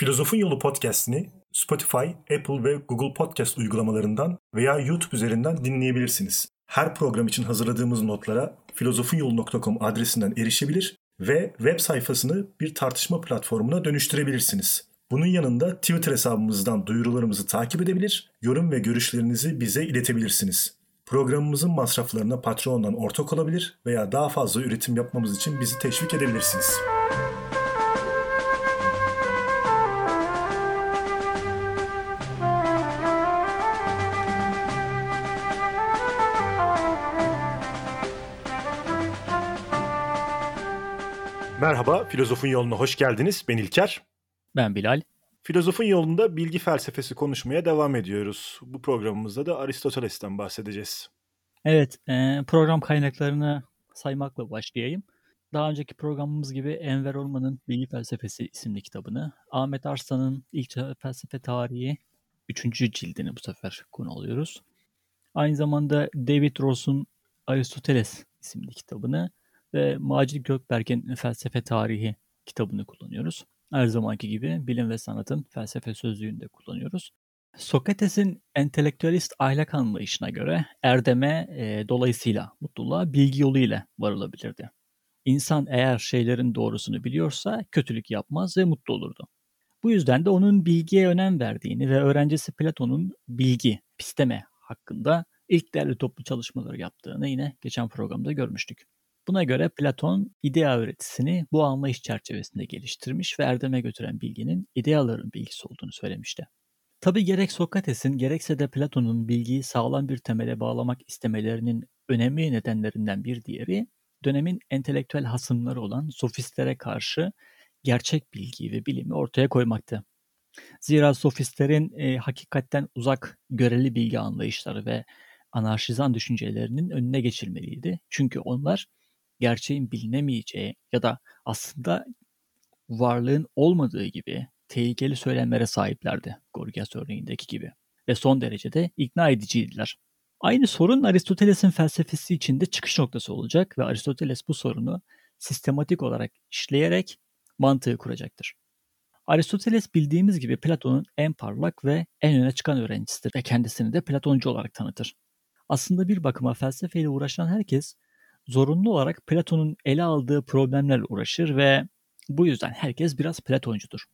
Filozofun Yolu podcast'ini Spotify, Apple ve Google Podcast uygulamalarından veya YouTube üzerinden dinleyebilirsiniz. Her program için hazırladığımız notlara filozofunyolu.com adresinden erişebilir ve web sayfasını bir tartışma platformuna dönüştürebilirsiniz. Bunun yanında Twitter hesabımızdan duyurularımızı takip edebilir, yorum ve görüşlerinizi bize iletebilirsiniz. Programımızın masraflarına Patreon'dan ortak olabilir veya daha fazla üretim yapmamız için bizi teşvik edebilirsiniz. Merhaba, Filozofun Yolu'na hoş geldiniz. Ben İlker. Ben Bilal. Filozofun yolunda bilgi felsefesi konuşmaya devam ediyoruz. Bu programımızda da Aristoteles'ten bahsedeceğiz. Evet, e, program kaynaklarını saymakla başlayayım. Daha önceki programımız gibi Enver Orman'ın Bilgi Felsefesi isimli kitabını, Ahmet Arslan'ın İlk Felsefe Tarihi 3. cildini bu sefer konu alıyoruz. Aynı zamanda David Ross'un Aristoteles isimli kitabını ve Macit Gökberk'in Felsefe Tarihi kitabını kullanıyoruz. Her zamanki gibi bilim ve sanatın felsefe sözlüğünde kullanıyoruz. Sokrates'in entelektüelist ahlak anlayışına göre erdeme e, dolayısıyla mutluluğa bilgi yoluyla varılabilirdi. İnsan eğer şeylerin doğrusunu biliyorsa kötülük yapmaz ve mutlu olurdu. Bu yüzden de onun bilgiye önem verdiğini ve öğrencisi Platon'un bilgi, pisteme hakkında ilk değerli toplu çalışmaları yaptığını yine geçen programda görmüştük. Buna göre Platon idea öğretisini bu anlayış çerçevesinde geliştirmiş ve erdeme götüren bilginin ideaların bilgisi olduğunu söylemişti. Tabi gerek Sokrates'in gerekse de Platon'un bilgiyi sağlam bir temele bağlamak istemelerinin önemli nedenlerinden bir diğeri dönemin entelektüel hasımları olan sofistlere karşı gerçek bilgiyi ve bilimi ortaya koymaktı. Zira sofistlerin e, hakikatten uzak göreli bilgi anlayışları ve anarşizan düşüncelerinin önüne geçilmeliydi. Çünkü onlar gerçeğin bilinemeyeceği ya da aslında varlığın olmadığı gibi tehlikeli söylemlere sahiplerdi Gorgias örneğindeki gibi ve son derece de ikna ediciydiler. Aynı sorun Aristoteles'in felsefesi içinde çıkış noktası olacak ve Aristoteles bu sorunu sistematik olarak işleyerek mantığı kuracaktır. Aristoteles bildiğimiz gibi Platon'un en parlak ve en öne çıkan öğrencisidir ve kendisini de Platoncu olarak tanıtır. Aslında bir bakıma felsefeyle uğraşan herkes zorunlu olarak Platon'un ele aldığı problemlerle uğraşır ve bu yüzden herkes biraz Platoncudur.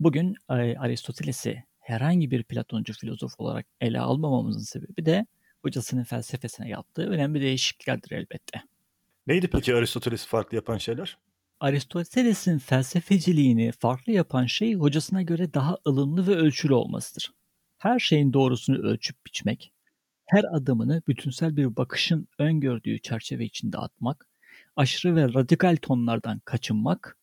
Bugün Aristoteles'i herhangi bir Platoncu filozof olarak ele almamamızın sebebi de hocasının felsefesine yaptığı önemli değişikliklerdir elbette. Neydi peki Aristoteles'i farklı yapan şeyler? Aristoteles'in felsefeciliğini farklı yapan şey hocasına göre daha ılımlı ve ölçülü olmasıdır. Her şeyin doğrusunu ölçüp biçmek, her adımını bütünsel bir bakışın öngördüğü çerçeve içinde atmak, aşırı ve radikal tonlardan kaçınmak,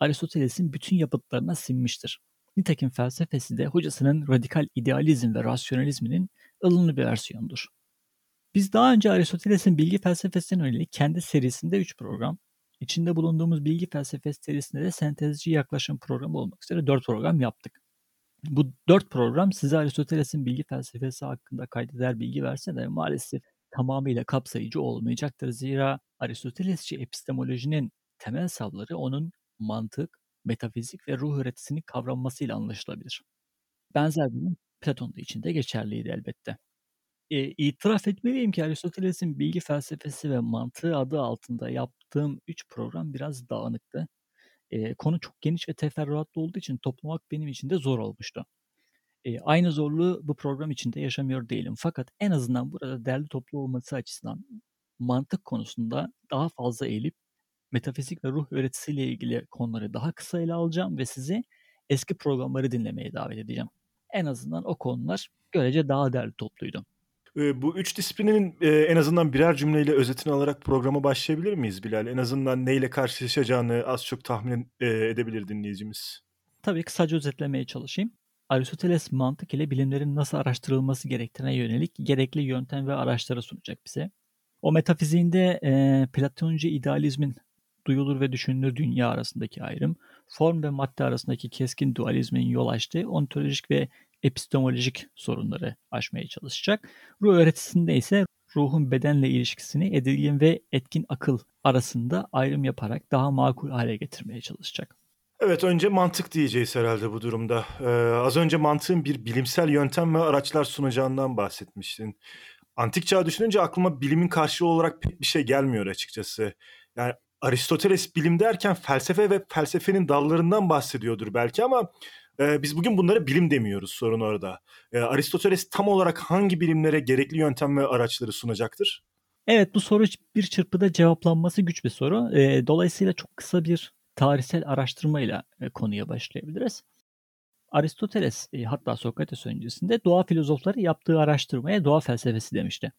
Aristoteles'in bütün yapıtlarına sinmiştir. Nitekim felsefesi de hocasının radikal idealizm ve rasyonalizminin ılımlı bir versiyonudur. Biz daha önce Aristoteles'in bilgi felsefesine yönelik kendi serisinde 3 program, içinde bulunduğumuz bilgi felsefesi serisinde de sentezci yaklaşım programı olmak üzere 4 program yaptık. Bu dört program size Aristoteles'in bilgi felsefesi hakkında kaydeder bilgi verse de maalesef tamamıyla kapsayıcı olmayacaktır. Zira Aristotelesçi epistemolojinin temel savları onun mantık, metafizik ve ruh öğretisini kavranmasıyla anlaşılabilir. Benzer durum Platon da içinde geçerliydi elbette. E, itiraf etmeliyim ki Aristoteles'in bilgi felsefesi ve mantığı adı altında yaptığım 3 program biraz dağınıktı. E, konu çok geniş ve teferruatlı olduğu için toplamak benim için de zor olmuştu. E, aynı zorluğu bu program içinde yaşamıyor değilim. Fakat en azından burada derli toplu olması açısından mantık konusunda daha fazla eğilip metafizik ve ruh öğretisiyle ilgili konuları daha kısa ele alacağım ve sizi eski programları dinlemeye davet edeceğim. En azından o konular görece daha derli topluydu. Bu üç disiplinin en azından birer cümleyle özetini alarak programa başlayabilir miyiz Bilal? En azından neyle karşılaşacağını az çok tahmin edebilir dinleyicimiz. Tabii kısaca özetlemeye çalışayım. Aristoteles mantık ile bilimlerin nasıl araştırılması gerektiğine yönelik gerekli yöntem ve araçları sunacak bize. O metafiziğinde e, Platoncu idealizmin duyulur ve düşünülür dünya arasındaki ayrım, form ve madde arasındaki keskin dualizmin yol açtığı ontolojik ve epistemolojik sorunları aşmaya çalışacak. Ruh öğretisinde ise ruhun bedenle ilişkisini edilgen ve etkin akıl arasında ayrım yaparak daha makul hale getirmeye çalışacak. Evet önce mantık diyeceğiz herhalde bu durumda. Ee, az önce mantığın bir bilimsel yöntem ve araçlar sunacağından bahsetmiştin. Antik çağ düşününce aklıma bilimin karşılığı olarak pek bir şey gelmiyor açıkçası. Yani Aristoteles bilim derken felsefe ve felsefenin dallarından bahsediyordur belki ama e, biz bugün bunlara bilim demiyoruz sorun orada. E, Aristoteles tam olarak hangi bilimlere gerekli yöntem ve araçları sunacaktır? Evet bu soru bir çırpıda cevaplanması güç bir soru. E, dolayısıyla çok kısa bir tarihsel araştırmayla e, konuya başlayabiliriz. Aristoteles e, hatta Sokrates öncesinde doğa filozofları yaptığı araştırmaya doğa felsefesi demişti.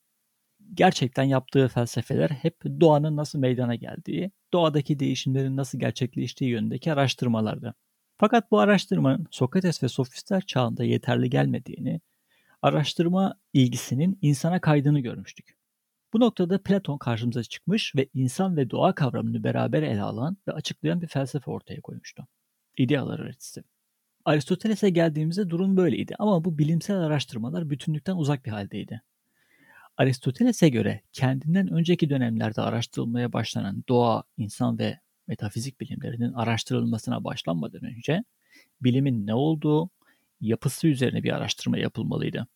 Gerçekten yaptığı felsefeler hep doğanın nasıl meydana geldiği, doğadaki değişimlerin nasıl gerçekleştiği yönündeki araştırmalardı. Fakat bu araştırmanın Sokrates ve sofistler çağında yeterli gelmediğini, araştırma ilgisinin insana kaydığını görmüştük. Bu noktada Platon karşımıza çıkmış ve insan ve doğa kavramını beraber ele alan ve açıklayan bir felsefe ortaya koymuştu. İdealar öğretisi. Aristoteles'e geldiğimizde durum böyleydi ama bu bilimsel araştırmalar bütünlükten uzak bir haldeydi. Aristoteles'e göre kendinden önceki dönemlerde araştırılmaya başlanan doğa, insan ve metafizik bilimlerinin araştırılmasına başlanmadan önce bilimin ne olduğu, yapısı üzerine bir araştırma yapılmalıydı.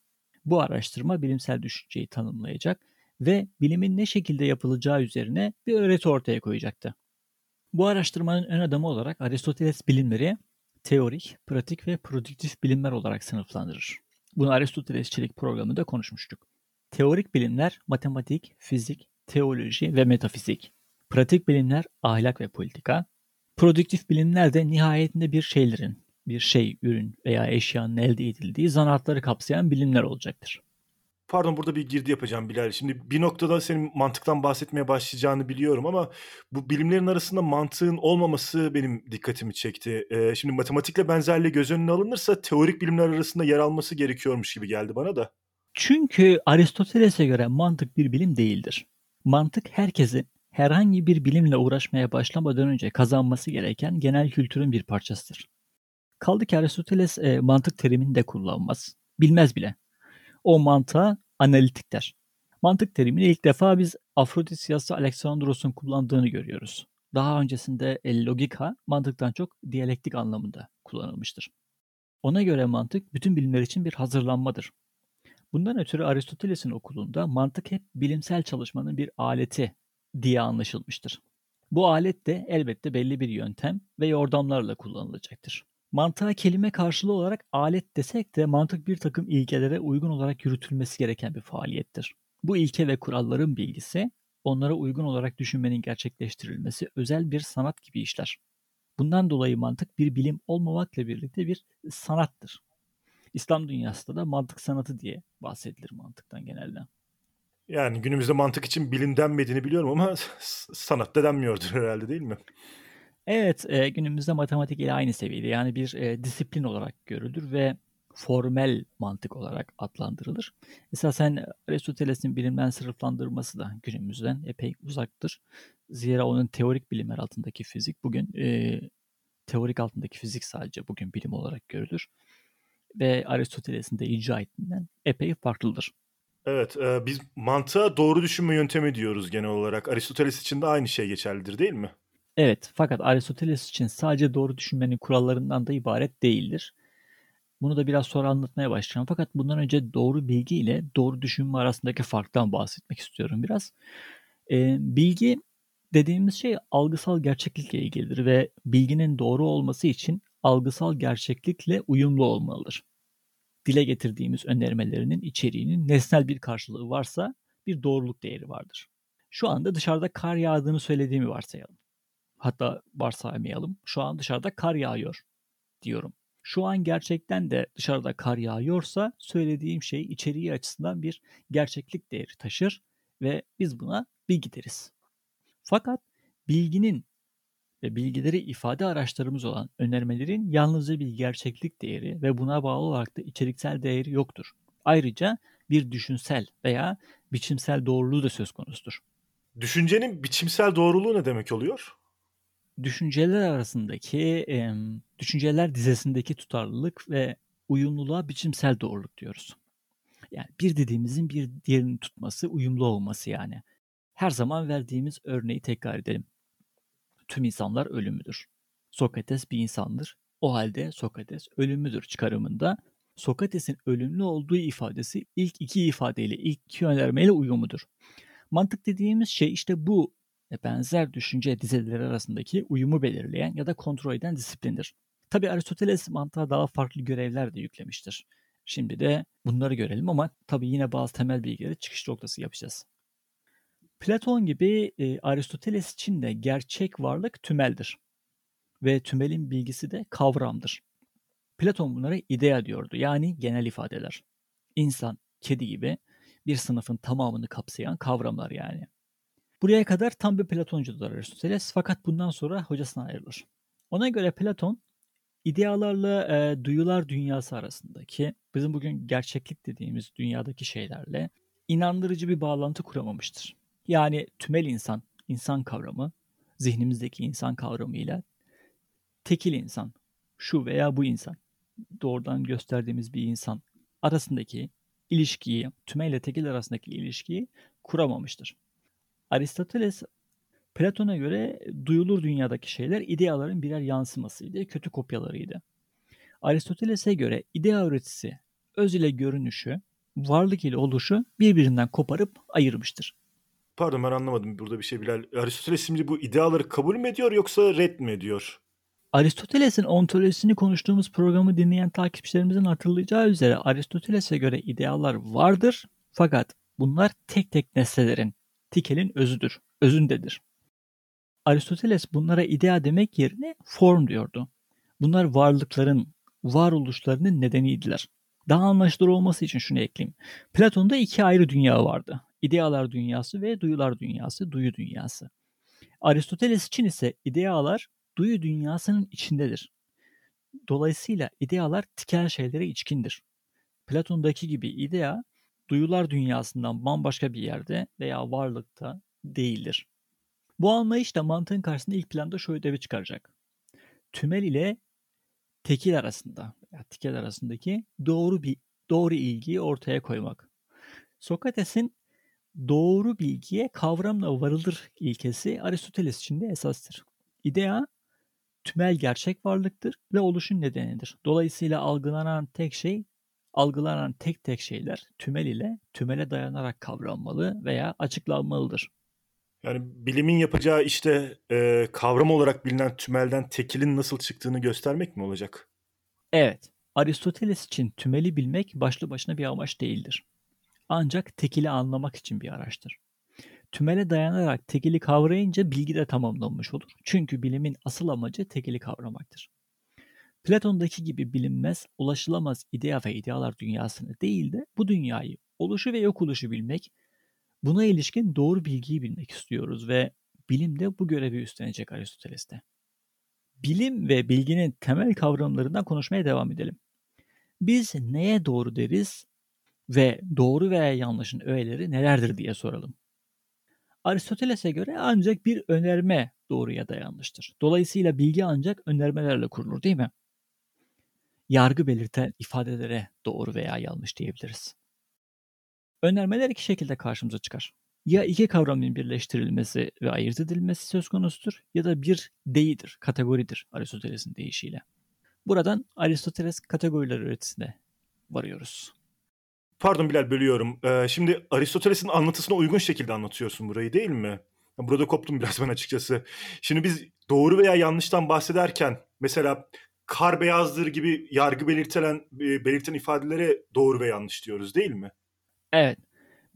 Bu araştırma bilimsel düşünceyi tanımlayacak ve bilimin ne şekilde yapılacağı üzerine bir öğreti ortaya koyacaktı. Bu araştırmanın ön adamı olarak Aristoteles bilimleri teorik, pratik ve prodüktif bilimler olarak sınıflandırır. Bunu Aristotelesçilik programında konuşmuştuk. Teorik bilimler matematik, fizik, teoloji ve metafizik. Pratik bilimler ahlak ve politika. Prodüktif bilimler de nihayetinde bir şeylerin, bir şey, ürün veya eşyanın elde edildiği zanaatları kapsayan bilimler olacaktır. Pardon burada bir girdi yapacağım Bilal. Şimdi bir noktada senin mantıktan bahsetmeye başlayacağını biliyorum ama bu bilimlerin arasında mantığın olmaması benim dikkatimi çekti. Ee, şimdi matematikle benzerliği göz önüne alınırsa teorik bilimler arasında yer alması gerekiyormuş gibi geldi bana da. Çünkü Aristoteles'e göre mantık bir bilim değildir. Mantık herkesin herhangi bir bilimle uğraşmaya başlamadan önce kazanması gereken genel kültürün bir parçasıdır. Kaldı ki Aristoteles e, mantık terimini de kullanmaz. Bilmez bile. O mantığa analitik der. Mantık terimini ilk defa biz Afrodisias'ta Aleksandros'un kullandığını görüyoruz. Daha öncesinde logika mantıktan çok diyalektik anlamında kullanılmıştır. Ona göre mantık bütün bilimler için bir hazırlanmadır. Bundan ötürü Aristoteles'in okulunda mantık hep bilimsel çalışmanın bir aleti diye anlaşılmıştır. Bu alet de elbette belli bir yöntem ve yordamlarla kullanılacaktır. Mantığa kelime karşılığı olarak alet desek de mantık bir takım ilkelere uygun olarak yürütülmesi gereken bir faaliyettir. Bu ilke ve kuralların bilgisi, onlara uygun olarak düşünmenin gerçekleştirilmesi özel bir sanat gibi işler. Bundan dolayı mantık bir bilim olmamakla birlikte bir sanattır. İslam dünyasında da mantık sanatı diye bahsedilir mantıktan genelde. Yani günümüzde mantık için bilim denmediğini biliyorum ama sanat da denmiyordur herhalde değil mi? Evet, eee, günümüzde matematik ile aynı seviyede. Yani bir, eee, disiplin olarak görülür ve formel mantık olarak adlandırılır. Esasen Aristoteles'in bilimden sınıflandırması da günümüzden epey uzaktır. Zira onun teorik bilimler altındaki fizik bugün, eee, teorik altındaki fizik sadece bugün bilim olarak görülür ve Aristoteles'in de icra ettiğinden epey farklıdır. Evet, eee, biz mantığa doğru düşünme yöntemi diyoruz genel olarak. Aristoteles için de aynı şey geçerlidir değil mi? Evet, fakat Aristoteles için sadece doğru düşünmenin kurallarından da ibaret değildir. Bunu da biraz sonra anlatmaya başlayacağım. Fakat bundan önce doğru bilgi ile doğru düşünme arasındaki farktan bahsetmek istiyorum biraz. Ee, bilgi dediğimiz şey algısal gerçeklikle ilgilidir ve bilginin doğru olması için algısal gerçeklikle uyumlu olmalıdır. Dile getirdiğimiz önermelerinin içeriğinin nesnel bir karşılığı varsa bir doğruluk değeri vardır. Şu anda dışarıda kar yağdığını söylediğimi varsayalım. Hatta varsaymayalım. Şu an dışarıda kar yağıyor diyorum. Şu an gerçekten de dışarıda kar yağıyorsa söylediğim şey içeriği açısından bir gerçeklik değeri taşır ve biz buna bilgi deriz. Fakat bilginin ve bilgileri ifade araçlarımız olan önermelerin yalnızca bir gerçeklik değeri ve buna bağlı olarak da içeriksel değeri yoktur. Ayrıca bir düşünsel veya biçimsel doğruluğu da söz konusudur. Düşüncenin biçimsel doğruluğu ne demek oluyor? düşünceler arasındaki düşünceler dizesindeki tutarlılık ve uyumluluğa biçimsel doğruluk diyoruz. Yani bir dediğimizin bir diğerini tutması, uyumlu olması yani. Her zaman verdiğimiz örneği tekrar edelim. Tüm insanlar ölümlüdür. Sokrates bir insandır. O halde Sokrates ölümlüdür çıkarımında Sokrates'in ölümlü olduğu ifadesi ilk iki ifadeyle, ilk iki önermeyle uyumudur. Mantık dediğimiz şey işte bu benzer düşünce dizileri arasındaki uyumu belirleyen ya da kontrol eden disiplindir. Tabi Aristoteles mantığa daha farklı görevler de yüklemiştir. Şimdi de bunları görelim ama tabi yine bazı temel bilgileri çıkış noktası yapacağız. Platon gibi e, Aristoteles için de gerçek varlık tümeldir. Ve tümelin bilgisi de kavramdır. Platon bunlara idea diyordu. Yani genel ifadeler. İnsan, kedi gibi bir sınıfın tamamını kapsayan kavramlar yani. Buraya kadar tam bir Platoncudur Aristoteles fakat bundan sonra hocasına ayrılır. Ona göre Platon idealarla e, duyular dünyası arasındaki bizim bugün gerçeklik dediğimiz dünyadaki şeylerle inandırıcı bir bağlantı kuramamıştır. Yani tümel insan, insan kavramı zihnimizdeki insan kavramıyla tekil insan, şu veya bu insan, doğrudan gösterdiğimiz bir insan arasındaki ilişkiyi, tümel ile tekil arasındaki ilişkiyi kuramamıştır. Aristoteles Platon'a göre duyulur dünyadaki şeyler ideaların birer yansımasıydı, kötü kopyalarıydı. Aristoteles'e göre idea üretisi öz ile görünüşü, varlık ile oluşu birbirinden koparıp ayırmıştır. Pardon ben anlamadım burada bir şey Bilal. Aristoteles şimdi bu ideaları kabul mü ediyor yoksa red mi ediyor? Aristoteles'in ontolojisini konuştuğumuz programı dinleyen takipçilerimizin hatırlayacağı üzere Aristoteles'e göre idealar vardır fakat bunlar tek tek nesnelerin, tikelin özüdür, özündedir. Aristoteles bunlara idea demek yerine form diyordu. Bunlar varlıkların, varoluşlarının nedeniydiler. Daha anlaşılır olması için şunu ekleyeyim. Platon'da iki ayrı dünya vardı. İdealar dünyası ve duyular dünyası, duyu dünyası. Aristoteles için ise idealar duyu dünyasının içindedir. Dolayısıyla idealar tikel şeylere içkindir. Platon'daki gibi idea duyular dünyasından bambaşka bir yerde veya varlıkta değildir. Bu anlayış da mantığın karşısında ilk planda şu ödevi çıkaracak. Tümel ile tekil arasında, yani tikel arasındaki doğru bir doğru ilgiyi ortaya koymak. Sokrates'in doğru bilgiye kavramla varılır ilkesi Aristoteles için de esastır. İdea tümel gerçek varlıktır ve oluşun nedenidir. Dolayısıyla algılanan tek şey, algılanan tek tek şeyler tümel ile tümele dayanarak kavranmalı veya açıklanmalıdır. Yani bilimin yapacağı işte e, kavram olarak bilinen tümelden tekilin nasıl çıktığını göstermek mi olacak? Evet. Aristoteles için tümeli bilmek başlı başına bir amaç değildir. Ancak tekili anlamak için bir araçtır. Tümele dayanarak tekili kavrayınca bilgi de tamamlanmış olur. Çünkü bilimin asıl amacı tekili kavramaktır. Platon'daki gibi bilinmez, ulaşılamaz idea ve idealar dünyasını değil de bu dünyayı, oluşu ve yok oluşu bilmek, buna ilişkin doğru bilgiyi bilmek istiyoruz ve bilim de bu görevi üstlenecek Aristoteles'te. Bilim ve bilginin temel kavramlarından konuşmaya devam edelim. Biz neye doğru deriz ve doğru veya yanlışın öğeleri nelerdir diye soralım. Aristoteles'e göre ancak bir önerme doğru ya da yanlıştır. Dolayısıyla bilgi ancak önermelerle kurulur değil mi? Yargı belirten ifadelere doğru veya yanlış diyebiliriz. Önermeler iki şekilde karşımıza çıkar. Ya iki kavramın birleştirilmesi ve ayırt edilmesi söz konusudur ya da bir deyidir, kategoridir Aristoteles'in deyişiyle. Buradan Aristoteles kategoriler öğretisine varıyoruz. Pardon Bilal bölüyorum. Ee, şimdi Aristoteles'in anlatısına uygun şekilde anlatıyorsun burayı değil mi? Burada koptum biraz ben açıkçası. Şimdi biz doğru veya yanlıştan bahsederken mesela kar beyazdır gibi yargı belirtilen e, belirten ifadelere doğru ve yanlış diyoruz değil mi? Evet.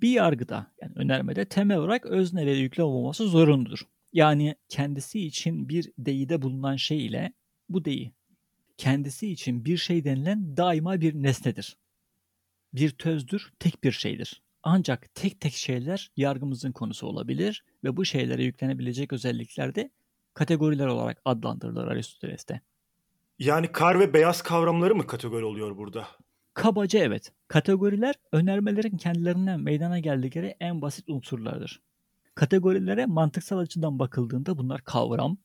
Bir yargıda yani önermede temel olarak özne ve yüklem olması zorunludur. Yani kendisi için bir deyide bulunan şey ile bu deyi kendisi için bir şey denilen daima bir nesnedir bir tözdür, tek bir şeydir. Ancak tek tek şeyler yargımızın konusu olabilir ve bu şeylere yüklenebilecek özellikler de kategoriler olarak adlandırılır Aristoteles'te. Yani kar ve beyaz kavramları mı kategori oluyor burada? Kabaca evet. Kategoriler önermelerin kendilerinden meydana geldikleri en basit unsurlardır. Kategorilere mantıksal açıdan bakıldığında bunlar kavram,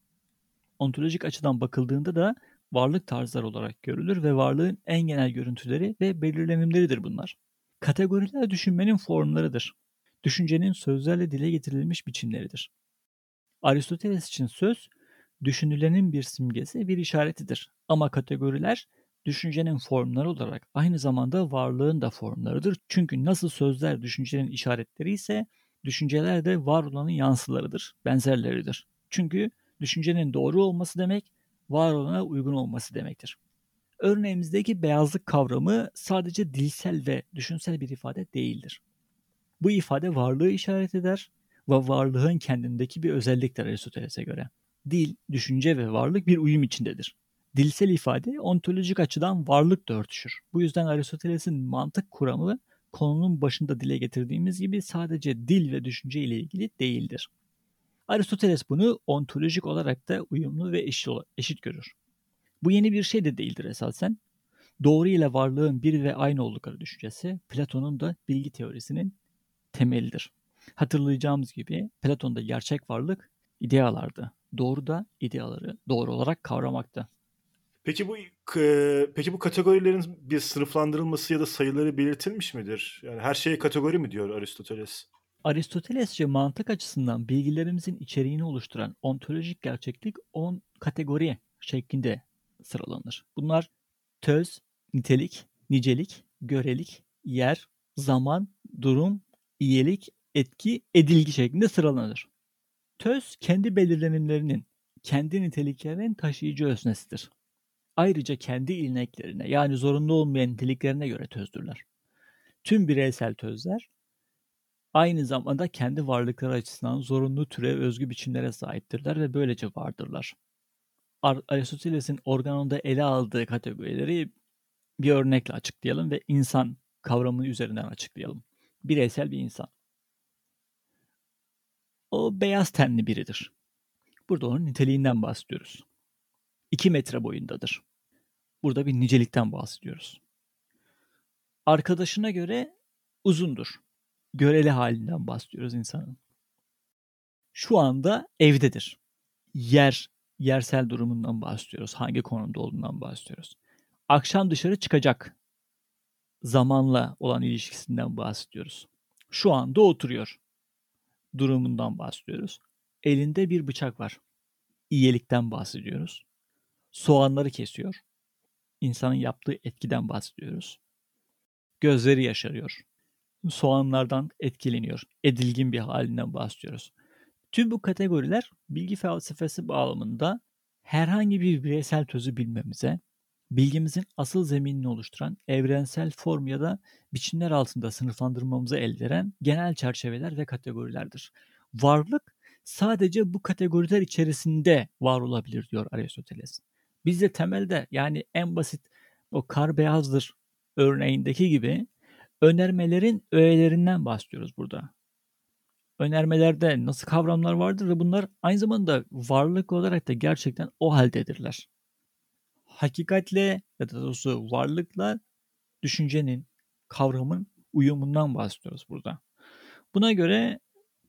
ontolojik açıdan bakıldığında da varlık tarzları olarak görülür ve varlığın en genel görüntüleri ve belirlenimleridir bunlar. Kategoriler düşünmenin formlarıdır. Düşüncenin sözlerle dile getirilmiş biçimleridir. Aristoteles için söz, düşünülenin bir simgesi, bir işaretidir. Ama kategoriler düşüncenin formları olarak aynı zamanda varlığın da formlarıdır. Çünkü nasıl sözler düşüncenin işaretleri ise düşünceler de var olanın yansılarıdır, benzerleridir. Çünkü düşüncenin doğru olması demek, var olana uygun olması demektir. Örneğimizdeki beyazlık kavramı sadece dilsel ve düşünsel bir ifade değildir. Bu ifade varlığı işaret eder ve varlığın kendindeki bir özelliktir Aristoteles'e göre. Dil, düşünce ve varlık bir uyum içindedir. Dilsel ifade ontolojik açıdan varlıkla örtüşür. Bu yüzden Aristoteles'in mantık kuramı konunun başında dile getirdiğimiz gibi sadece dil ve düşünce ile ilgili değildir. Aristoteles bunu ontolojik olarak da uyumlu ve eşit görür. Bu yeni bir şey de değildir esasen. Doğru ile varlığın bir ve aynı oldukları düşüncesi Platon'un da bilgi teorisinin temelidir. Hatırlayacağımız gibi Platon'da gerçek varlık idealardı. Doğru da ideaları doğru olarak kavramaktı. Peki bu peki bu kategorilerin bir sınıflandırılması ya da sayıları belirtilmiş midir? Yani her şeye kategori mi diyor Aristoteles? Aristotelesçe mantık açısından bilgilerimizin içeriğini oluşturan ontolojik gerçeklik 10 kategori şeklinde sıralanır. Bunlar töz, nitelik, nicelik, görelik, yer, zaman, durum, iyilik, etki, edilgi şeklinde sıralanır. Töz kendi belirlenimlerinin, kendi niteliklerinin taşıyıcı öznesidir. Ayrıca kendi ilneklerine yani zorunlu olmayan niteliklerine göre tözdürler. Tüm bireysel tözler aynı zamanda kendi varlıkları açısından zorunlu türe özgü biçimlere sahiptirler ve böylece vardırlar. Aristoteles'in organonda ele aldığı kategorileri bir örnekle açıklayalım ve insan kavramını üzerinden açıklayalım. Bireysel bir insan. O beyaz tenli biridir. Burada onun niteliğinden bahsediyoruz. 2 metre boyundadır. Burada bir nicelikten bahsediyoruz. Arkadaşına göre uzundur. Göreli halinden bahsediyoruz insanın. Şu anda evdedir. Yer, yersel durumundan bahsediyoruz. Hangi konumda olduğundan bahsediyoruz. Akşam dışarı çıkacak. Zamanla olan ilişkisinden bahsediyoruz. Şu anda oturuyor. Durumundan bahsediyoruz. Elinde bir bıçak var. İyilikten bahsediyoruz soğanları kesiyor. İnsanın yaptığı etkiden bahsediyoruz. Gözleri yaşarıyor. Soğanlardan etkileniyor. Edilgin bir halinden bahsediyoruz. Tüm bu kategoriler bilgi felsefesi bağlamında herhangi bir bireysel tözü bilmemize, bilgimizin asıl zeminini oluşturan evrensel form ya da biçimler altında sınıflandırmamıza el veren genel çerçeveler ve kategorilerdir. Varlık sadece bu kategoriler içerisinde var olabilir diyor Aristoteles. Biz de temelde yani en basit o kar beyazdır örneğindeki gibi önermelerin öğelerinden bahsediyoruz burada. Önermelerde nasıl kavramlar vardır ve bunlar aynı zamanda varlık olarak da gerçekten o haldedirler. Hakikatle ya da doğrusu varlıkla düşüncenin, kavramın uyumundan bahsediyoruz burada. Buna göre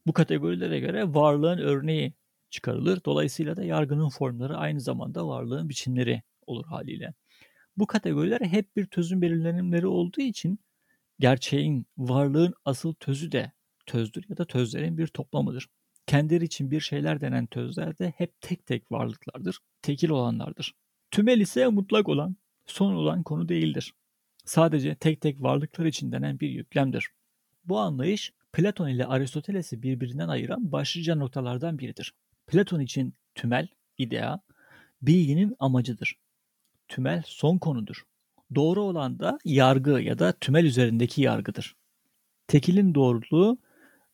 bu kategorilere göre varlığın örneği çıkarılır. Dolayısıyla da yargının formları aynı zamanda varlığın biçimleri olur haliyle. Bu kategoriler hep bir tözün belirlenimleri olduğu için gerçeğin, varlığın asıl tözü de tözdür ya da tözlerin bir toplamıdır. Kendileri için bir şeyler denen tözler de hep tek tek varlıklardır, tekil olanlardır. Tümel ise mutlak olan, son olan konu değildir. Sadece tek tek varlıklar için denen bir yüklemdir. Bu anlayış Platon ile Aristoteles'i birbirinden ayıran başlıca noktalardan biridir. Platon için tümel, idea, bilginin amacıdır. Tümel son konudur. Doğru olan da yargı ya da tümel üzerindeki yargıdır. Tekilin doğruluğu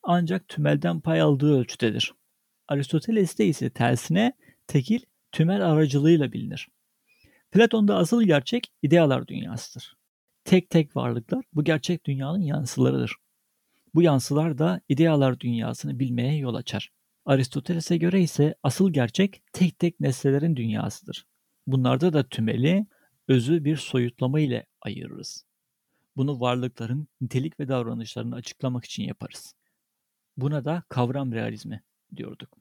ancak tümelden pay aldığı ölçüdedir. Aristoteles'te ise tersine tekil tümel aracılığıyla bilinir. Platon'da asıl gerçek idealar dünyasıdır. Tek tek varlıklar bu gerçek dünyanın yansılarıdır. Bu yansılar da idealar dünyasını bilmeye yol açar. Aristoteles'e göre ise asıl gerçek tek tek nesnelerin dünyasıdır. Bunlarda da tümeli, özü bir soyutlama ile ayırırız. Bunu varlıkların nitelik ve davranışlarını açıklamak için yaparız. Buna da kavram realizmi diyorduk.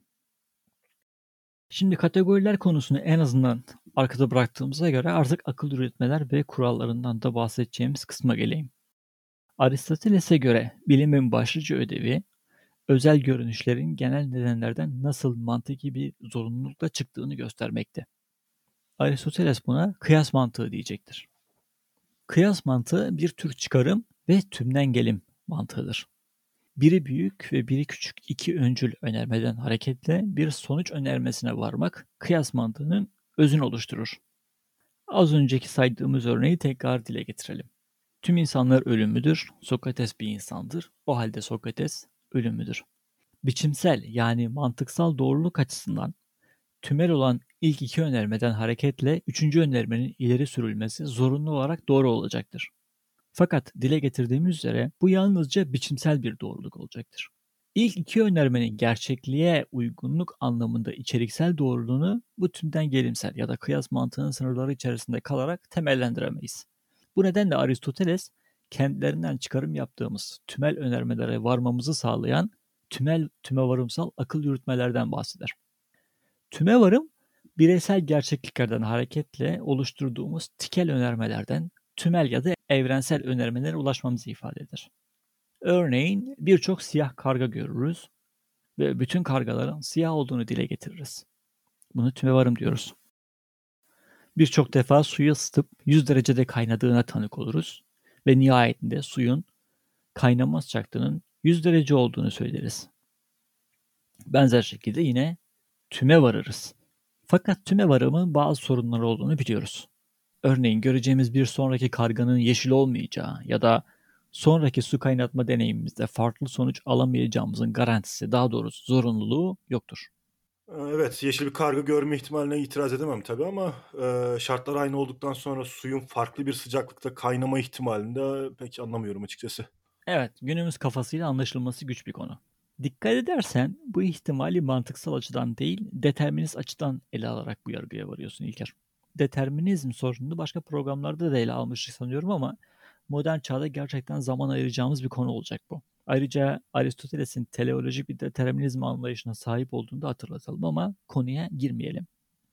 Şimdi kategoriler konusunu en azından arkada bıraktığımıza göre artık akıl üretmeler ve kurallarından da bahsedeceğimiz kısma geleyim. Aristoteles'e göre bilimin başlıca ödevi özel görünüşlerin genel nedenlerden nasıl mantıki bir zorunlulukla çıktığını göstermekte. Aristoteles buna kıyas mantığı diyecektir. Kıyas mantığı bir tür çıkarım ve tümden gelim mantığıdır. Biri büyük ve biri küçük iki öncül önermeden hareketle bir sonuç önermesine varmak kıyas mantığının özünü oluşturur. Az önceki saydığımız örneği tekrar dile getirelim. Tüm insanlar ölümlüdür, Sokrates bir insandır, o halde Sokrates ölümlüdür. Biçimsel yani mantıksal doğruluk açısından tümel olan ilk iki önermeden hareketle üçüncü önermenin ileri sürülmesi zorunlu olarak doğru olacaktır. Fakat dile getirdiğimiz üzere bu yalnızca biçimsel bir doğruluk olacaktır. İlk iki önermenin gerçekliğe uygunluk anlamında içeriksel doğruluğunu bu tümden gelimsel ya da kıyas mantığının sınırları içerisinde kalarak temellendiremeyiz. Bu nedenle Aristoteles kendilerinden çıkarım yaptığımız tümel önermelere varmamızı sağlayan tümel tümevarımsal akıl yürütmelerden bahseder. Tümevarım bireysel gerçekliklerden hareketle oluşturduğumuz tikel önermelerden tümel ya da evrensel önermelere ulaşmamızı ifade eder. Örneğin birçok siyah karga görürüz ve bütün kargaların siyah olduğunu dile getiririz. Bunu tümevarım diyoruz. Birçok defa suyu ısıtıp 100 derecede kaynadığına tanık oluruz ve nihayetinde suyun kaynama sıcaklığının 100 derece olduğunu söyleriz. Benzer şekilde yine tüme varırız. Fakat tüme varımın bazı sorunları olduğunu biliyoruz. Örneğin göreceğimiz bir sonraki karganın yeşil olmayacağı ya da sonraki su kaynatma deneyimimizde farklı sonuç alamayacağımızın garantisi, daha doğrusu zorunluluğu yoktur. Evet, yeşil bir karga görme ihtimaline itiraz edemem tabii ama e, şartlar aynı olduktan sonra suyun farklı bir sıcaklıkta kaynama ihtimalini de pek anlamıyorum açıkçası. Evet, günümüz kafasıyla anlaşılması güç bir konu. Dikkat edersen bu ihtimali mantıksal açıdan değil, determinist açıdan ele alarak bu yargıya varıyorsun İlker. Determinizm sorununu başka programlarda da ele almıştık sanıyorum ama modern çağda gerçekten zaman ayıracağımız bir konu olacak bu. Ayrıca Aristoteles'in teleolojik bir determinizm anlayışına sahip olduğunu da hatırlatalım ama konuya girmeyelim.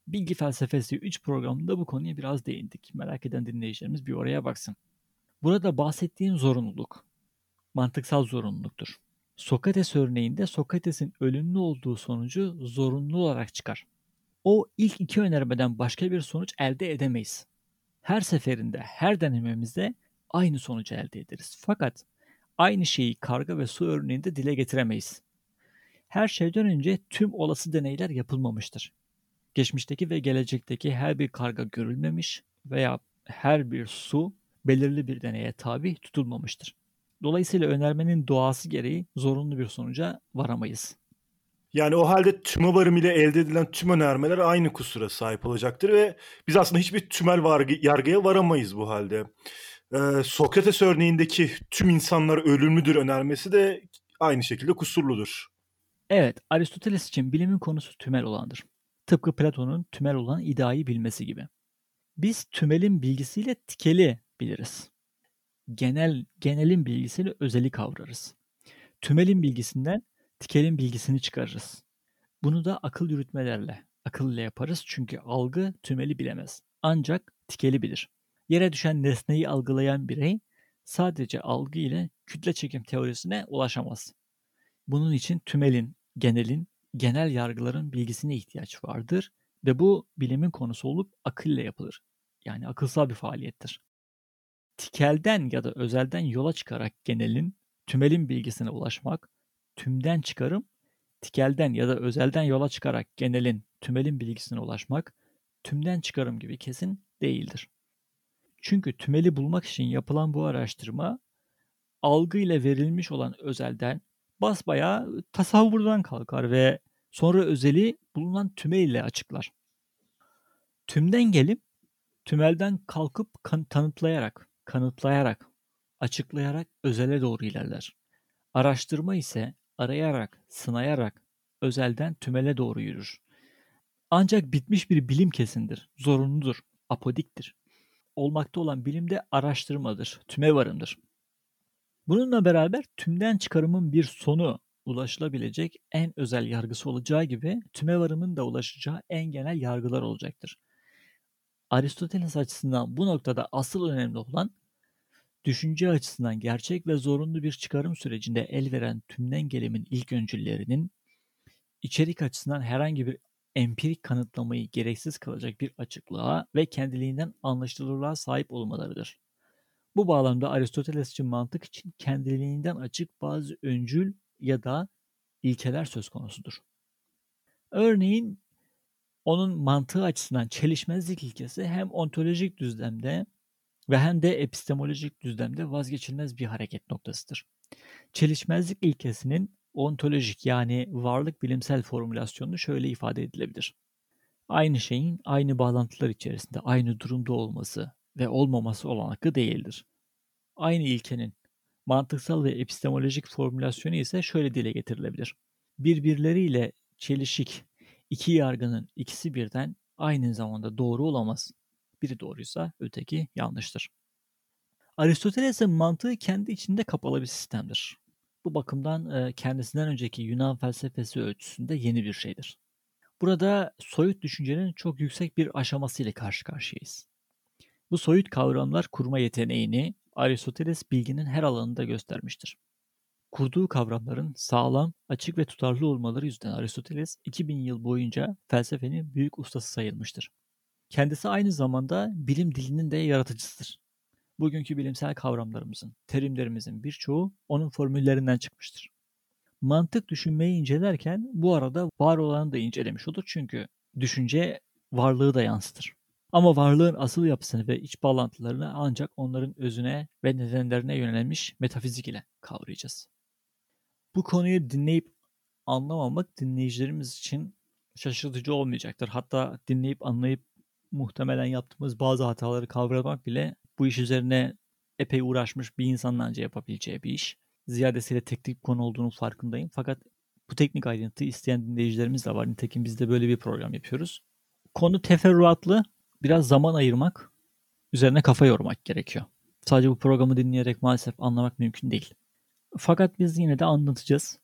Bilgi Felsefesi 3 programında bu konuya biraz değindik. Merak eden dinleyicilerimiz bir oraya baksın. Burada bahsettiğim zorunluluk, mantıksal zorunluluktur. Sokrates örneğinde Sokrates'in ölümlü olduğu sonucu zorunlu olarak çıkar. O ilk iki önermeden başka bir sonuç elde edemeyiz. Her seferinde, her denememizde aynı sonucu elde ederiz. Fakat aynı şeyi karga ve su örneğinde dile getiremeyiz. Her şeyden önce tüm olası deneyler yapılmamıştır. Geçmişteki ve gelecekteki her bir karga görülmemiş veya her bir su belirli bir deneye tabi tutulmamıştır. Dolayısıyla önermenin doğası gereği zorunlu bir sonuca varamayız. Yani o halde tüme varım ile elde edilen tüm önermeler aynı kusura sahip olacaktır ve biz aslında hiçbir tümel vargı, yargıya varamayız bu halde. Ee, Sokrates örneğindeki tüm insanlar ölümlüdür önermesi de aynı şekilde kusurludur. Evet, Aristoteles için bilimin konusu tümel olandır. Tıpkı Platon'un tümel olan iddiayı bilmesi gibi. Biz tümelin bilgisiyle tikeli biliriz. Genel genelin bilgisiyle özeli kavrarız. Tümelin bilgisinden tikelin bilgisini çıkarırız. Bunu da akıl yürütmelerle, akıl ile yaparız çünkü algı tümeli bilemez. Ancak tikeli bilir. Yere düşen nesneyi algılayan birey sadece algı ile kütle çekim teorisine ulaşamaz. Bunun için tümelin, genelin, genel yargıların bilgisine ihtiyaç vardır ve bu bilimin konusu olup akılla yapılır. Yani akılsal bir faaliyettir. Tikelden ya da özelden yola çıkarak genelin, tümelin bilgisine ulaşmak, tümden çıkarım, tikelden ya da özelden yola çıkarak genelin, tümelin bilgisine ulaşmak, tümden çıkarım gibi kesin değildir. Çünkü tümeli bulmak için yapılan bu araştırma algı ile verilmiş olan özelden basbayağı tasavvurdan kalkar ve sonra özeli bulunan tümel ile açıklar. Tümden gelip tümelden kalkıp kan- tanıtlayarak, kanıtlayarak, açıklayarak özele doğru ilerler. Araştırma ise arayarak, sınayarak özelden tümele doğru yürür. Ancak bitmiş bir bilim kesindir, zorunludur, apodiktir olmakta olan bilim de araştırmadır, tümevarımdır. Bununla beraber tümden çıkarımın bir sonu ulaşılabilecek en özel yargısı olacağı gibi tümevarımın da ulaşacağı en genel yargılar olacaktır. Aristoteles açısından bu noktada asıl önemli olan düşünce açısından gerçek ve zorunlu bir çıkarım sürecinde el veren tümden gelimin ilk öncüllerinin içerik açısından herhangi bir empirik kanıtlamayı gereksiz kılacak bir açıklığa ve kendiliğinden anlaşılırlığa sahip olmalarıdır. Bu bağlamda Aristotelesçi mantık için kendiliğinden açık bazı öncül ya da ilkeler söz konusudur. Örneğin onun mantığı açısından çelişmezlik ilkesi hem ontolojik düzlemde ve hem de epistemolojik düzlemde vazgeçilmez bir hareket noktasıdır. Çelişmezlik ilkesinin ontolojik yani varlık bilimsel formülasyonu şöyle ifade edilebilir. Aynı şeyin aynı bağlantılar içerisinde aynı durumda olması ve olmaması olanaklı değildir. Aynı ilkenin mantıksal ve epistemolojik formülasyonu ise şöyle dile getirilebilir. Birbirleriyle çelişik iki yargının ikisi birden aynı zamanda doğru olamaz. Biri doğruysa öteki yanlıştır. Aristoteles'in mantığı kendi içinde kapalı bir sistemdir. Bu bakımdan kendisinden önceki Yunan felsefesi ölçüsünde yeni bir şeydir. Burada soyut düşüncenin çok yüksek bir aşamasıyla karşı karşıyayız. Bu soyut kavramlar kurma yeteneğini Aristoteles bilginin her alanında göstermiştir. Kurduğu kavramların sağlam, açık ve tutarlı olmaları yüzünden Aristoteles 2000 yıl boyunca felsefenin büyük ustası sayılmıştır. Kendisi aynı zamanda bilim dilinin de yaratıcısıdır. Bugünkü bilimsel kavramlarımızın, terimlerimizin birçoğu onun formüllerinden çıkmıştır. Mantık düşünmeyi incelerken bu arada var olanı da incelemiş olur çünkü düşünce varlığı da yansıtır. Ama varlığın asıl yapısını ve iç bağlantılarını ancak onların özüne ve nedenlerine yönelmiş metafizik ile kavrayacağız. Bu konuyu dinleyip anlamamak dinleyicilerimiz için şaşırtıcı olmayacaktır. Hatta dinleyip anlayıp muhtemelen yaptığımız bazı hataları kavramak bile bu iş üzerine epey uğraşmış bir insanın anca yapabileceği bir iş. Ziyadesiyle teknik konu olduğunu farkındayım. Fakat bu teknik ayrıntı isteyen dinleyicilerimiz de var. Nitekim biz de böyle bir program yapıyoruz. Konu teferruatlı. Biraz zaman ayırmak, üzerine kafa yormak gerekiyor. Sadece bu programı dinleyerek maalesef anlamak mümkün değil. Fakat biz yine de anlatacağız.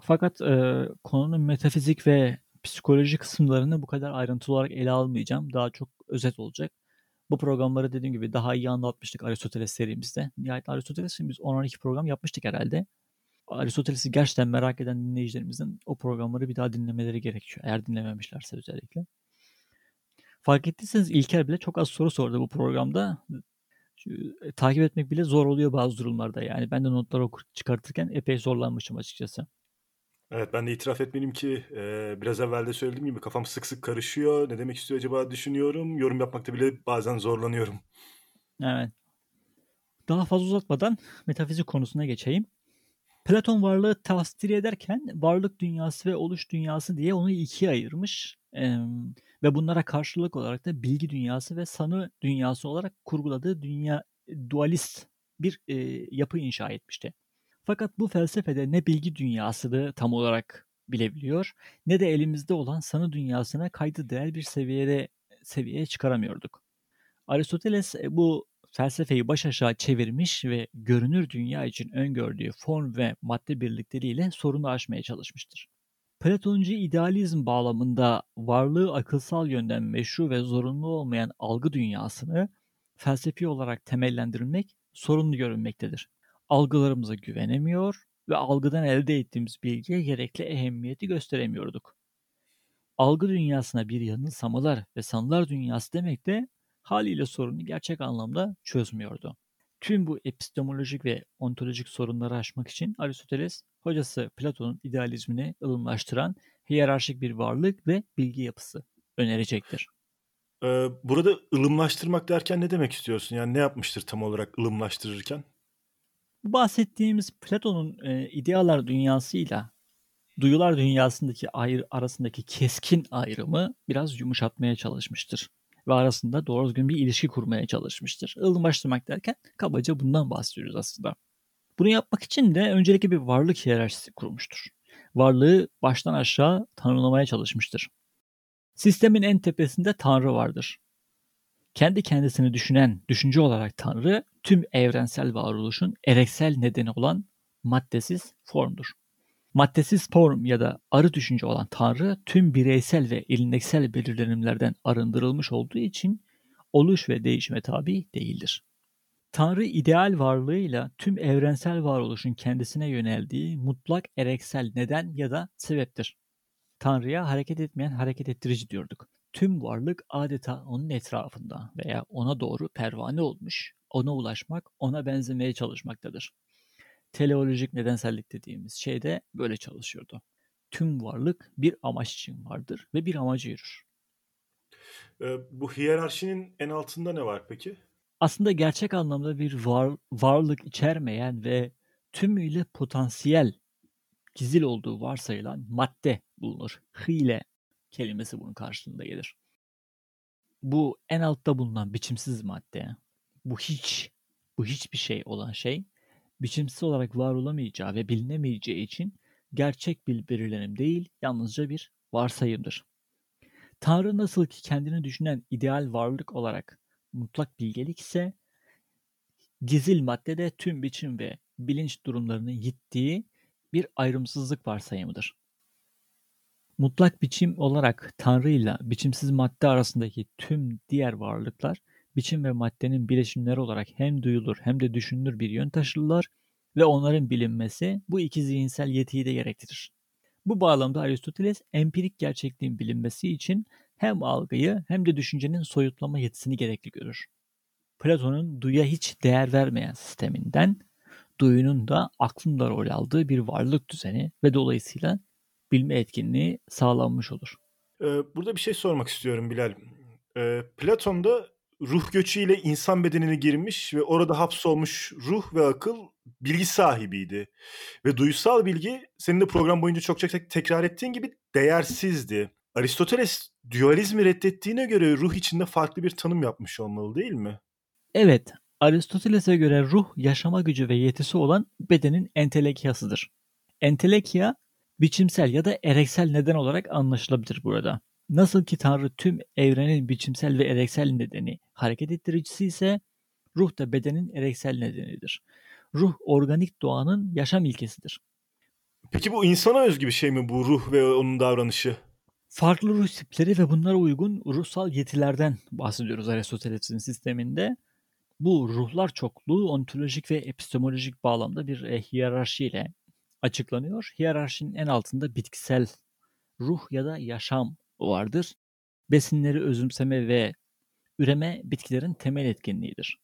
Fakat e, konunun metafizik ve psikoloji kısımlarını bu kadar ayrıntılı olarak ele almayacağım. Daha çok özet olacak. Bu programları dediğim gibi daha iyi anlatmıştık Aristoteles serimizde. Nihayet Aristoteles'in biz 10-12 program yapmıştık herhalde. Aristoteles'i gerçekten merak eden dinleyicilerimizin o programları bir daha dinlemeleri gerekiyor. Eğer dinlememişlerse özellikle. Fark ettiyseniz İlker bile çok az soru sordu bu programda. E, takip etmek bile zor oluyor bazı durumlarda yani. Ben de notları okur çıkartırken epey zorlanmışım açıkçası. Evet ben de itiraf etmeliyim ki e, biraz evvel de söylediğim gibi kafam sık sık karışıyor. Ne demek istiyor acaba düşünüyorum. Yorum yapmakta bile bazen zorlanıyorum. Evet. Daha fazla uzatmadan metafizik konusuna geçeyim. Platon varlığı tasdir ederken varlık dünyası ve oluş dünyası diye onu ikiye ayırmış. Ee, ve bunlara karşılık olarak da bilgi dünyası ve sanı dünyası olarak kurguladığı dünya dualist bir e, yapı inşa etmişti. Fakat bu felsefede ne bilgi dünyasını tam olarak bilebiliyor ne de elimizde olan sanı dünyasına kaydı değer bir seviyede seviyeye çıkaramıyorduk. Aristoteles e, bu felsefeyi baş aşağı çevirmiş ve görünür dünya için öngördüğü form ve madde birlikleriyle sorunu aşmaya çalışmıştır. Platoncu idealizm bağlamında varlığı akılsal yönden meşru ve zorunlu olmayan algı dünyasını felsefi olarak temellendirilmek sorunlu görünmektedir algılarımıza güvenemiyor ve algıdan elde ettiğimiz bilgiye gerekli ehemmiyeti gösteremiyorduk. Algı dünyasına bir yanılsamalar ve sanılar dünyası demek de haliyle sorunu gerçek anlamda çözmüyordu. Tüm bu epistemolojik ve ontolojik sorunları aşmak için Aristoteles, hocası Platon'un idealizmini ılımlaştıran hiyerarşik bir varlık ve bilgi yapısı önerecektir. Ee, burada ılımlaştırmak derken ne demek istiyorsun? Yani ne yapmıştır tam olarak ılımlaştırırken? Bu bahsettiğimiz Platon'un e, idealar dünyasıyla duyular dünyasındaki ayrı, arasındaki keskin ayrımı biraz yumuşatmaya çalışmıştır. Ve arasında doğru düzgün bir ilişki kurmaya çalışmıştır. Ilımlaştırmak derken kabaca bundan bahsediyoruz aslında. Bunu yapmak için de öncelikle bir varlık hiyerarşisi kurmuştur. Varlığı baştan aşağı tanımlamaya çalışmıştır. Sistemin en tepesinde Tanrı vardır. Kendi kendisini düşünen düşünce olarak Tanrı tüm evrensel varoluşun ereksel nedeni olan maddesiz formdur. Maddesiz form ya da arı düşünce olan Tanrı tüm bireysel ve ilineksel belirlenimlerden arındırılmış olduğu için oluş ve değişime tabi değildir. Tanrı ideal varlığıyla tüm evrensel varoluşun kendisine yöneldiği mutlak ereksel neden ya da sebeptir. Tanrı'ya hareket etmeyen hareket ettirici diyorduk. Tüm varlık adeta onun etrafında veya ona doğru pervane olmuş, ona ulaşmak, ona benzemeye çalışmaktadır. Teleolojik nedensellik dediğimiz şey de böyle çalışıyordu. Tüm varlık bir amaç için vardır ve bir amacı yürür. Ee, bu hiyerarşinin en altında ne var peki? Aslında gerçek anlamda bir var, varlık içermeyen ve tümüyle potansiyel gizil olduğu varsayılan madde bulunur. Hile kelimesi bunun karşılığında gelir. Bu en altta bulunan biçimsiz madde, bu hiç, bu hiçbir şey olan şey, biçimsiz olarak var olamayacağı ve bilinemeyeceği için gerçek bir belirlenim değil, yalnızca bir varsayımdır. Tanrı nasıl ki kendini düşünen ideal varlık olarak mutlak bilgelik ise, gizil maddede tüm biçim ve bilinç durumlarını yittiği bir ayrımsızlık varsayımıdır. Mutlak biçim olarak Tanrı ile biçimsiz madde arasındaki tüm diğer varlıklar biçim ve maddenin bileşimleri olarak hem duyulur hem de düşünülür bir yön taşırlar ve onların bilinmesi bu iki zihinsel yetiyi de gerektirir. Bu bağlamda Aristoteles empirik gerçekliğin bilinmesi için hem algıyı hem de düşüncenin soyutlama yetisini gerekli görür. Platon'un duya hiç değer vermeyen sisteminden duyunun da aklında rol aldığı bir varlık düzeni ve dolayısıyla bilme etkinliği sağlanmış olur. Ee, burada bir şey sormak istiyorum Bilal. Ee, Platon'da ruh göçüyle insan bedenine girmiş ve orada hapsolmuş ruh ve akıl bilgi sahibiydi. Ve duysal bilgi senin de program boyunca çok çok tekrar ettiğin gibi değersizdi. Aristoteles dualizmi reddettiğine göre ruh içinde farklı bir tanım yapmış olmalı değil mi? Evet, Aristoteles'e göre ruh yaşama gücü ve yetisi olan bedenin entelekyasıdır. Entelekya biçimsel ya da ereksel neden olarak anlaşılabilir burada. Nasıl ki Tanrı tüm evrenin biçimsel ve ereksel nedeni hareket ettiricisi ise ruh da bedenin ereksel nedenidir. Ruh organik doğanın yaşam ilkesidir. Peki bu insana özgü bir şey mi bu ruh ve onun davranışı? Farklı ruh tipleri ve bunlara uygun ruhsal yetilerden bahsediyoruz Aristoteles'in sisteminde. Bu ruhlar çokluğu ontolojik ve epistemolojik bağlamda bir e, hiyerarşiyle açıklanıyor. Hiyerarşinin en altında bitkisel ruh ya da yaşam vardır. Besinleri özümseme ve üreme bitkilerin temel etkinliğidir.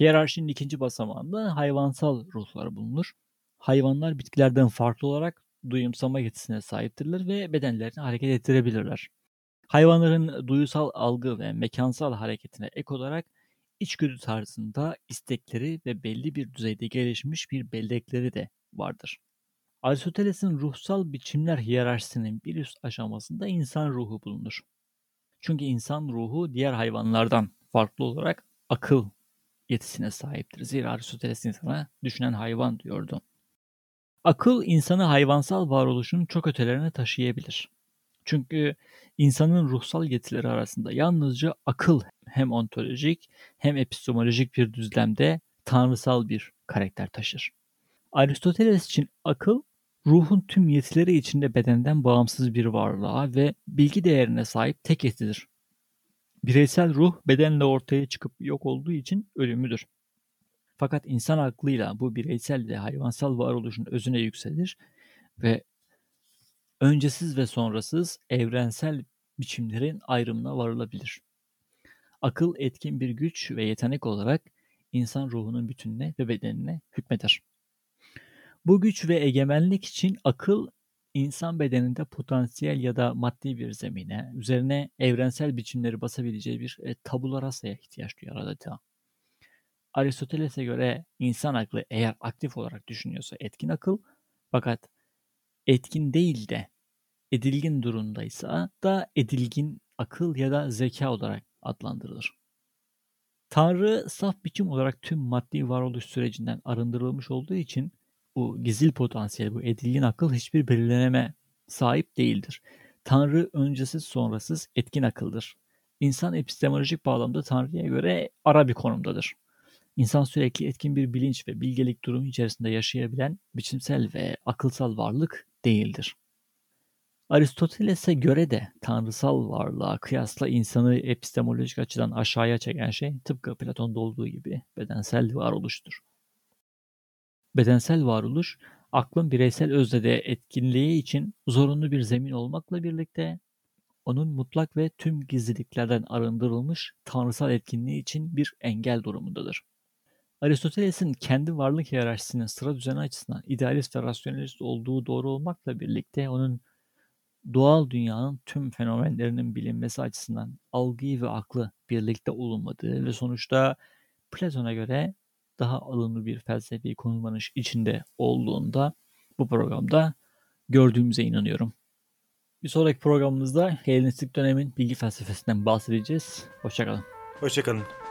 Hiyerarşinin ikinci basamağında hayvansal ruhlar bulunur. Hayvanlar bitkilerden farklı olarak duyumsama yetisine sahiptirler ve bedenlerini hareket ettirebilirler. Hayvanların duyusal algı ve mekansal hareketine ek olarak içgüdü tarzında istekleri ve belli bir düzeyde gelişmiş bir bellekleri de vardır. Aristoteles'in ruhsal biçimler hiyerarşisinin bir üst aşamasında insan ruhu bulunur. Çünkü insan ruhu diğer hayvanlardan farklı olarak akıl yetisine sahiptir. Zira Aristoteles insana düşünen hayvan diyordu. Akıl insanı hayvansal varoluşun çok ötelerine taşıyabilir. Çünkü insanın ruhsal yetileri arasında yalnızca akıl hem ontolojik hem epistemolojik bir düzlemde tanrısal bir karakter taşır. Aristoteles için akıl ruhun tüm yetileri içinde bedenden bağımsız bir varlığa ve bilgi değerine sahip tek yetidir. Bireysel ruh bedenle ortaya çıkıp yok olduğu için ölümüdür. Fakat insan aklıyla bu bireysel ve hayvansal varoluşun özüne yükselir ve öncesiz ve sonrasız evrensel biçimlerin ayrımına varılabilir. Akıl etkin bir güç ve yetenek olarak insan ruhunun bütününe ve bedenine hükmeder. Bu güç ve egemenlik için akıl insan bedeninde potansiyel ya da maddi bir zemine, üzerine evrensel biçimleri basabileceği bir e, tabula rasa'ya ihtiyaç duyar adeta. Aristoteles'e göre insan aklı eğer aktif olarak düşünüyorsa etkin akıl, fakat etkin değil de edilgin durumdaysa da edilgin akıl ya da zeka olarak adlandırılır. Tanrı saf biçim olarak tüm maddi varoluş sürecinden arındırılmış olduğu için bu gizil potansiyel, bu edilgin akıl hiçbir belirleneme sahip değildir. Tanrı öncesiz sonrasız etkin akıldır. İnsan epistemolojik bağlamda Tanrı'ya göre ara bir konumdadır. İnsan sürekli etkin bir bilinç ve bilgelik durumu içerisinde yaşayabilen biçimsel ve akılsal varlık değildir. Aristoteles'e göre de tanrısal varlığa kıyasla insanı epistemolojik açıdan aşağıya çeken şey tıpkı Platon'da olduğu gibi bedensel varoluştur. Bedensel varoluş, aklın bireysel öznede etkinliği için zorunlu bir zemin olmakla birlikte onun mutlak ve tüm gizliliklerden arındırılmış tanrısal etkinliği için bir engel durumundadır. Aristoteles'in kendi varlık hiyerarşisinin sıra düzeni açısından idealist ve rasyonelist olduğu doğru olmakla birlikte onun doğal dünyanın tüm fenomenlerinin bilinmesi açısından algıyı ve aklı birlikte olunmadığı ve sonuçta Platon'a göre daha alımlı bir felsefi konumlanış içinde olduğunda bu programda gördüğümüze inanıyorum. Bir sonraki programımızda Helenistik dönemin bilgi felsefesinden bahsedeceğiz. Hoşçakalın. Hoşçakalın.